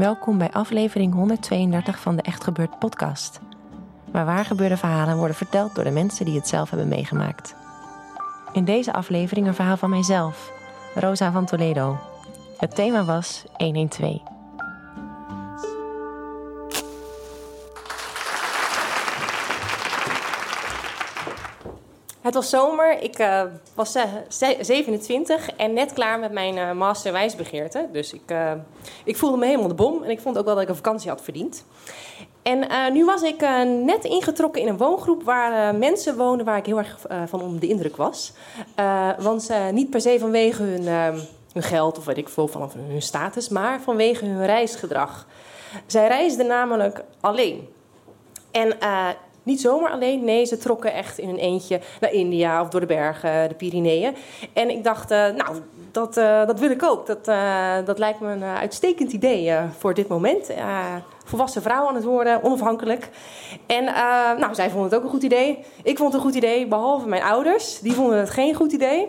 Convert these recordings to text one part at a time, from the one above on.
Welkom bij aflevering 132 van de Echt Gebeurd podcast. Waar waar gebeurde verhalen worden verteld door de mensen die het zelf hebben meegemaakt. In deze aflevering een verhaal van mijzelf, Rosa van Toledo. Het thema was 112. Het was zomer, ik eh, was eh, ze- 27 en net klaar met mijn eh, master wijsbegeerte. Dus ik, eh, ik voelde me helemaal de bom en ik vond ook wel dat ik een vakantie had verdiend. En nu was ik net ingetrokken in een woongroep waar mensen woonden waar ik heel erg van onder de indruk was. Want eh, niet per se vanwege hun, eh, hun geld of weet ik veel, van hun status, maar vanwege hun reisgedrag. Zij reisden namelijk alleen. En niet zomaar alleen, nee, ze trokken echt in een eentje naar India of door de bergen, de Pyreneeën. En ik dacht, eh, nou, dat, eh, dat wil ik ook. Dat, eh, dat lijkt me een uitstekend idee voor dit moment. Volwassen vrouw aan het worden, onafhankelijk. En nou, zij vonden het ook een goed idee. Ik vond het een goed idee, behalve mijn ouders. Die vonden het geen goed idee.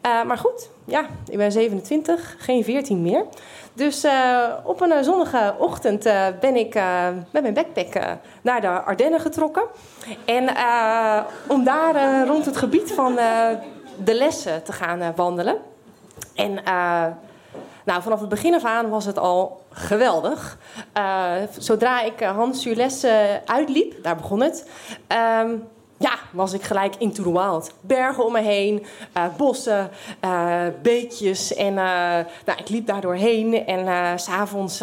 Eh, maar goed, ja, ik ben 27, geen 14 meer. Dus eh, op een eh, zonnige ochtend ben ik met mijn backpack naar de Ardennen getrokken. En om daar rond het gebied van de lessen te gaan wandelen. En nou, vanaf het begin af aan was het al geweldig. Zodra ik Hans eh, uitliep, daar begon het. ehm, was ik gelijk into the wild. Bergen om me heen, eh, bossen, eh, beekjes. En eh, nou, ik liep daar doorheen. En s'avonds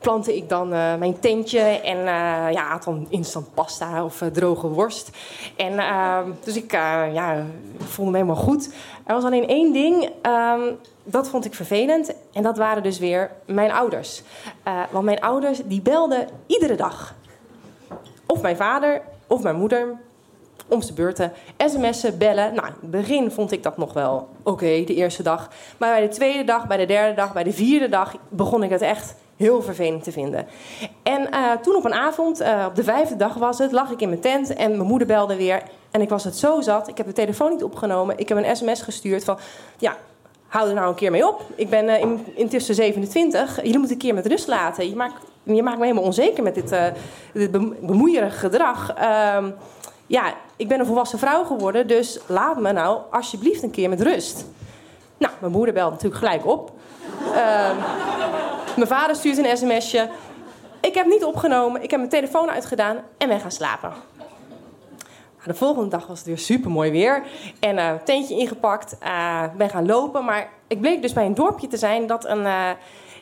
plantte ik dan mijn tentje. En ja, dan instant pasta of droge worst. En eh, dus ik ja, voelde me helemaal goed. Er was alleen één ding, ehm, dat vond ik vervelend. En dat waren dus weer mijn ouders. Want mijn ouders, die belden iedere dag. Of mijn vader, of mijn moeder om zijn beurten. sms'en, bellen. Nou, in het begin vond ik dat nog wel oké, de eerste dag. Maar bij de tweede dag, bij de derde dag, bij de vierde dag... begon ik het echt heel vervelend te vinden. En eh, toen op een avond, eh, op de vijfde dag was het... lag ik in mijn tent en mijn moeder belde weer. En ik was het zo zat. Ik heb de telefoon niet opgenomen. Ik heb een sms gestuurd van... ja, hou er nou een keer mee op. Ik ben eh, in, intussen 27. Jullie moeten een keer met rust laten. Je maakt, je maakt me helemaal onzeker met dit, dit bem- bemoeierig gedrag. Ehm, ja, ik ben een volwassen vrouw geworden, dus laat me nou alsjeblieft een keer met rust. Nou, mijn moeder belt natuurlijk gelijk op. Ehm, mijn vader stuurt een sms'je. Ik heb niet opgenomen, ik heb mijn telefoon uitgedaan en ben gaan slapen. Nou, de volgende dag was het weer super mooi weer. En eh tentje ingepakt, eh, ben gaan lopen. Maar ik bleek dus bij een dorpje te zijn dat een, eh,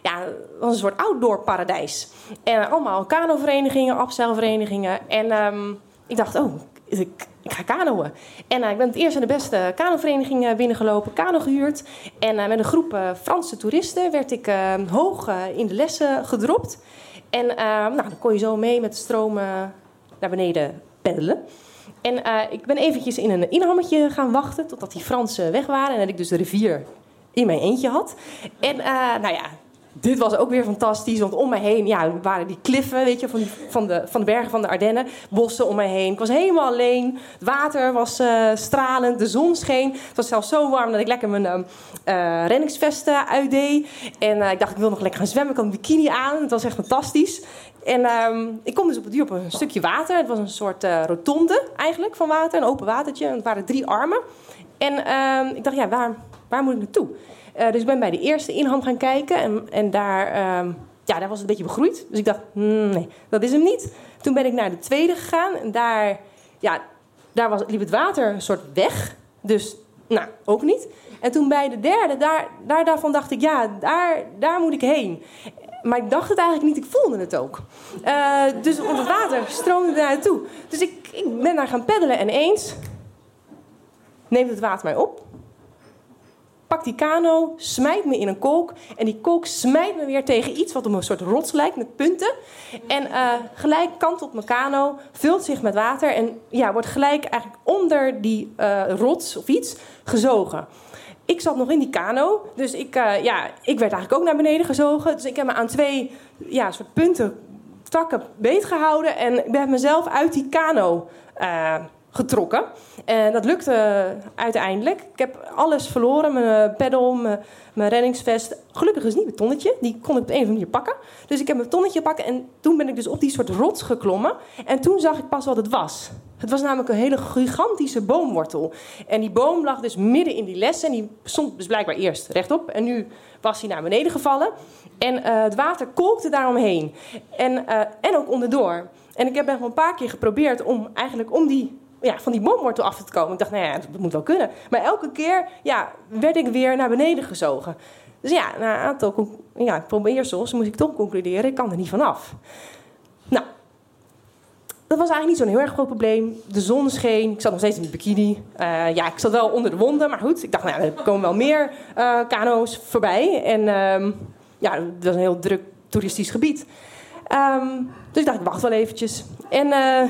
ja, was een soort outdoor paradijs. En allemaal kanoverenigingen, afzeilverenigingen. En ehm, ik dacht, oh, ik, ga kanoën. En eh, ik ben het eerst en de beste kanovereniging eh, binnengelopen, kano gehuurd. En eh, met een groep Franse toeristen werd ik hoog in de lessen gedropt. En nou, dan kon je zo mee met de stroom naar beneden peddelen. En ik ben eventjes in een inhammetje gaan wachten totdat die Fransen weg waren. En dat ik dus de rivier in mijn eentje had. En nou ja, dit was ook weer fantastisch. Want om me heen ja, waren die kliffen weet je, van, van, de, van de bergen van de Ardennen. Bossen om me heen. Ik was helemaal alleen. Het water was eh, stralend. De zon scheen. Het was zelfs zo warm dat ik lekker mijn ehm, eh, renningsvesten uitdeed. En eh, ik dacht, ik wil nog lekker gaan zwemmen. Ik had een bikini aan. Het was echt fantastisch. En ehm, ik kom dus op het duur op een stukje water. Het was een soort rotonde eigenlijk van water. Een open watertje. En het waren drie armen. En ehm, ik dacht, ja, waar, waar moet ik naartoe? Eh, dus ik ben bij de eerste inham gaan kijken. En, en daar, ehm, ja, daar was het een beetje begroeid. Dus ik dacht, hmm, nee, dat is hem niet. Toen ben ik naar de tweede gegaan. En daar, ja, daar was, liep het water een soort weg. Dus, nou, ook niet. En toen bij de derde, daar, daar, daarvan dacht ik, ja, daar, daar moet ik heen. Maar ik dacht het eigenlijk niet, ik voelde het ook. Uh, dus want het water stroomde daar naartoe. Dus ik, ik ben daar gaan peddelen en eens neemt het water mij op. Pak die kano, smijt me in een kolk. En die kolk smijt me weer tegen iets wat op een soort rots lijkt met punten. En uh, gelijk kantelt mijn kano, vult zich met water. En ja, wordt gelijk eigenlijk onder die uh, rots of iets gezogen. Ik zat nog in die kano, dus ik, uh, ja, ik werd eigenlijk ook naar beneden gezogen. Dus ik heb me aan twee ja, soort punten, takken beetgehouden. En ik ben mezelf uit die kano getrokken. En dat lukte uiteindelijk. Ik heb alles verloren. Mijn peddel, mijn, mijn reddingsvest. Gelukkig is niet mijn tonnetje. Die kon ik op een of andere manier pakken. Dus ik heb mijn tonnetje pakken. En toen ben ik dus op die soort rots geklommen. En toen zag ik pas wat het was. Het was namelijk een hele gigantische boomwortel. En die boom lag dus midden in die les. En die stond dus blijkbaar eerst rechtop. En nu was hij naar beneden gevallen. En uh, het water kolkte daaromheen. En, en ook onderdoor. En ik heb nog een paar keer geprobeerd om eigenlijk om die ja, van die boomwortel af te komen. Ik dacht, nou ja, dat moet wel kunnen. Maar elke keer ja, werd ik weer naar beneden gezogen. Dus ja, na een aantal ja, probeersels moest ik toch concluderen, ik kan er niet vanaf. Nou, dat was eigenlijk niet zo'n heel erg groot probleem. De zon scheen, ik zat nog steeds in de bikini. Uh, ja, ik zat wel onder de wonden, maar goed. Ik dacht, nou, er komen wel meer uh, kano's voorbij. En uh, ja, dat was een heel druk toeristisch gebied. Um, dus ik dacht, ik wacht wel eventjes. En uh,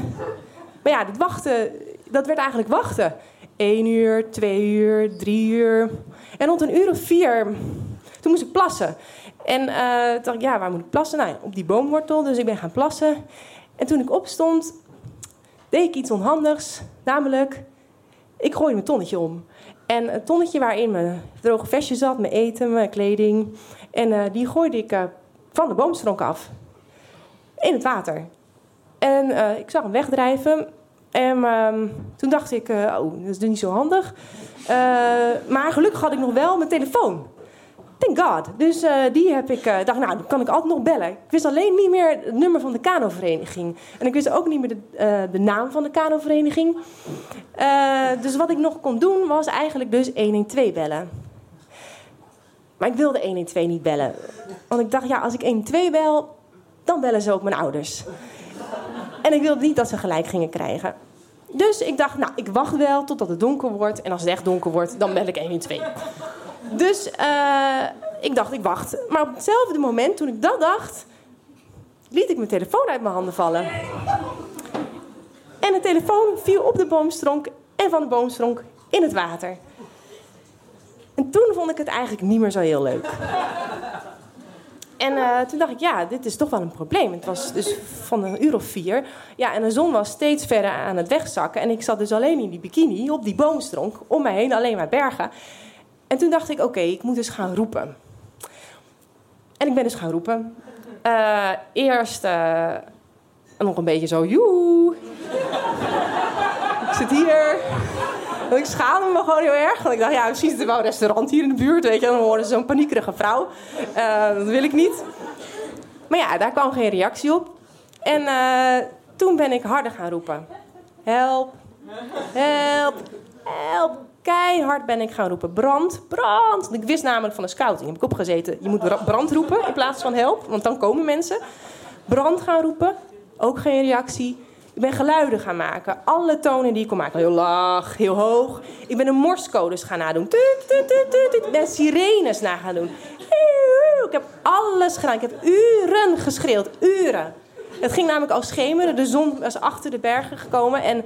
maar ja, dat wachten, dat werd eigenlijk wachten. Eén uur, twee uur, drie uur. En rond een uur of vier, toen moest ik plassen. En uh, dacht ik, ja, waar moet ik plassen? Nou, op die boomwortel, dus ik ben gaan plassen. En toen ik opstond, deed ik iets onhandigs. Namelijk, ik gooide mijn tonnetje om. En het tonnetje waarin mijn droge vestje zat, mijn eten, mijn kleding. En uh, die gooide ik uh, van de boomstronk af. In het water. En uh, ik zag hem wegdrijven. En uh, toen dacht ik, uh, oh, dat is dus niet zo handig. Uh, maar gelukkig had ik nog wel mijn telefoon. Thank God. Dus die heb ik, dacht, nou, dan kan ik altijd nog bellen. Ik wist alleen niet meer het nummer van de kanovereniging. En ik wist ook niet meer de, de naam van de kanovereniging. dus wat ik nog kon doen, was eigenlijk dus 112 bellen. Maar ik wilde 112 niet bellen. Want ik dacht, ja, als ik 112 bel, dan bellen ze ook mijn ouders. En ik wilde niet dat ze gelijk gingen krijgen. Dus ik dacht, nou, ik wacht wel totdat het donker wordt. En als het echt donker wordt, dan bel ik 112. Dus uh, ik dacht, ik wacht. Maar op hetzelfde moment, toen ik dat dacht, liet ik mijn telefoon uit mijn handen vallen. En de telefoon viel op de boomstronk en van de boomstronk in het water. En toen vond ik het eigenlijk niet meer zo heel leuk. En uh, toen dacht ik, ja, dit is toch wel een probleem. Het was dus van een uur of vier. Ja, en de zon was steeds verder aan het wegzakken. En ik zat dus alleen in die bikini op die boomstronk. Om mij heen alleen maar bergen. En toen dacht ik, oké, ik moet dus gaan roepen. En ik ben dus gaan roepen. Uh, eerst uh, nog een beetje zo, joe. ik zit hier. ik schaamde me gewoon heel erg. Want ik dacht, ja, misschien zit er wel een restaurant hier in de buurt. Weet je, dan horen ze zo'n paniekerige vrouw. Uh, dat wil ik niet. Maar ja, daar kwam geen reactie op. En uh, toen ben ik harder gaan roepen. Help, help, help. Keihard ben ik gaan roepen. Brand, brand. Ik wist namelijk van de scouting. Heb ik opgezeten. Je moet brand roepen in plaats van help. Want dan komen mensen. Brand gaan roepen. Ook geen reactie. Ik ben geluiden gaan maken. Alle tonen die ik kon maken. Heel laag, heel hoog. Ik ben de morscodes gaan nadoen. Ik ben sirenes na gaan doen. Ik heb alles gedaan. Ik heb uren geschreeuwd. Uren. Het ging namelijk al schemeren. De zon was achter de bergen gekomen. En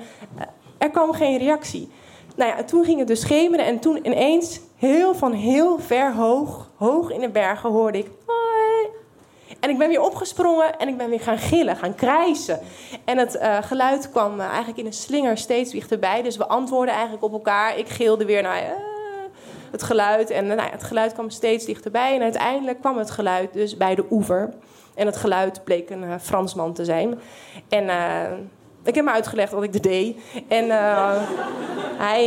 er kwam geen reactie. Nou ja, toen ging het dus schemeren. En toen ineens, heel van heel ver hoog, hoog in de bergen, hoorde ik... En ik ben weer opgesprongen en ik ben weer gaan gillen, gaan krijsen. En het uh, geluid kwam uh, eigenlijk in een slinger steeds dichterbij. Dus we antwoorden eigenlijk op elkaar. Ik gilde weer naar uh, het geluid. En nou het geluid kwam steeds dichterbij. En uiteindelijk kwam het geluid dus bij de oever. En het geluid bleek een Fransman te zijn. En ik heb hem uitgelegd wat ik deed. En hij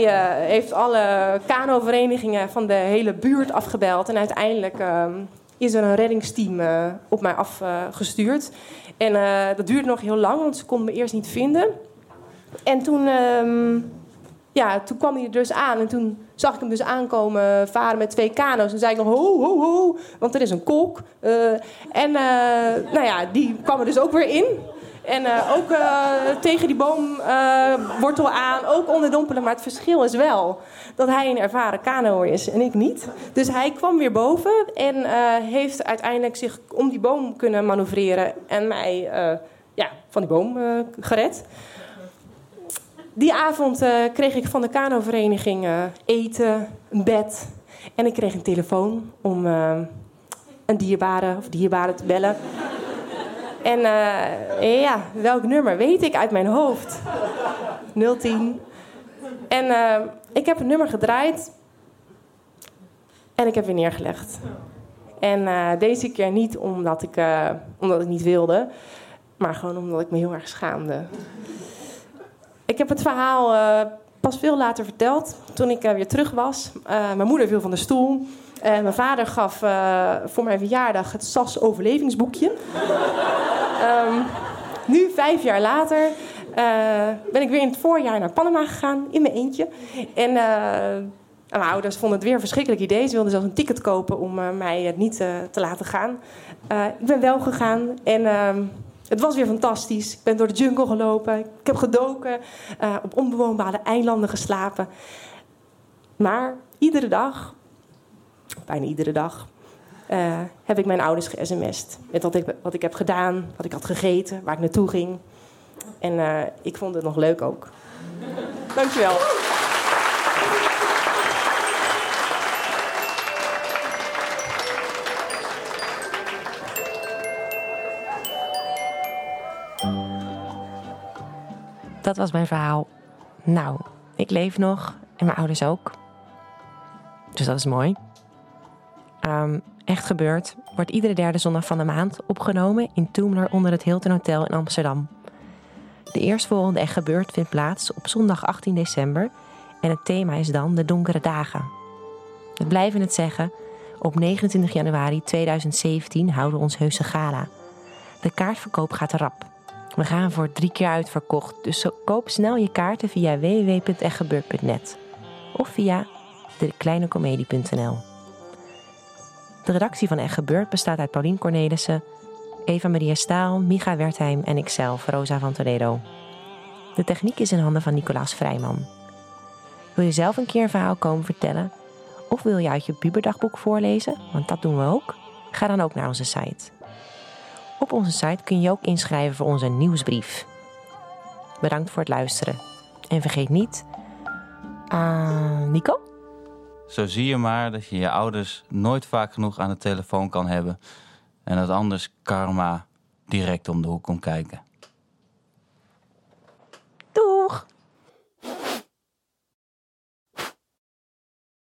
heeft alle kanoverenigingen van de hele buurt afgebeld. En uiteindelijk ehm, is er een reddingsteam uh, op mij afgestuurd. Uh, en uh, dat duurde nog heel lang, want ze konden me eerst niet vinden. En toen, ehm, ja, toen kwam hij er dus aan. En toen zag ik hem dus aankomen varen met twee kano's. En zei ik nog ho, ho, ho, want er is een kolk. Eh, en eh, nou ja, die kwam er dus ook weer in. En eh, ook eh, tegen die boomwortel aan, ook onderdompelen. Maar het verschil is wel dat hij een ervaren kanoer is en ik niet. Dus hij kwam weer boven en eh, heeft uiteindelijk zich om die boom kunnen manoeuvreren. En mij eh, ja, van die boom eh, gered. Die avond eh, kreeg ik van de kanovereniging eh, eten, een bed. En ik kreeg een telefoon om eh, een dierbare of dierbare te bellen. En eh, ja, welk nummer weet ik uit mijn hoofd? 010. En eh, ik heb een nummer gedraaid. En ik heb weer neergelegd. En eh, deze keer niet omdat ik, omdat ik niet wilde. Maar gewoon omdat ik me heel erg schaamde. Ik heb het verhaal pas veel later verteld. Toen ik eh, weer terug was. Eh, mijn moeder viel van de stoel. En mijn vader gaf eh, voor mijn verjaardag het SAS overlevingsboekje. Ehm, nu, vijf jaar later, ben ik weer in het voorjaar naar Panama gegaan. In mijn eentje. En mijn ouders vonden het weer een verschrikkelijk idee. Ze wilden zelfs een ticket kopen om mij niet te laten gaan. Ik ben wel gegaan en ehm, het was weer fantastisch. Ik ben door de jungle gelopen. Ik heb gedoken. eh, op onbewoonbare eilanden geslapen. Maar iedere dag, bijna iedere dag, eh, heb ik mijn ouders ge-sms'd. Met wat ik, wat ik heb gedaan, wat ik had gegeten, waar ik naartoe ging. En eh, ik vond het nog leuk ook. Dankjewel. Dat was mijn verhaal. Nou, ik leef nog en mijn ouders ook. Dus dat is mooi. Ehm, echt gebeurd wordt iedere derde zondag van de maand opgenomen in Toomler onder het Hilton Hotel in Amsterdam. De eerstvolgende Echt Gebeurd vindt plaats op zondag 18 december en het thema is dan de donkere dagen. We blijven het zeggen, op 29 januari 2017 houden we ons heuse gala. De kaartverkoop gaat rap. We gaan voor drie keer uitverkocht, dus koop snel je kaarten via www.echtgebeurd.net of via dekleinecomedie.nl. De redactie van Echt Gebeurd bestaat uit Paulien Cornelissen, Eva Maria Staal, Micha Wertheim en ikzelf, Rosa van Toledo. De techniek is in handen van Nicolaas Vrijman. Wil je zelf een keer een verhaal komen vertellen? Of wil je uit je puberdagboek voorlezen? Want dat doen we ook. Ga dan ook naar onze site. Op onze site kun je ook inschrijven voor onze nieuwsbrief. Bedankt voor het luisteren. En vergeet niet... Ah, Nico? Zo zie je maar dat je je ouders nooit vaak genoeg aan de telefoon kan hebben. En dat anders karma direct om de hoek komt kijken.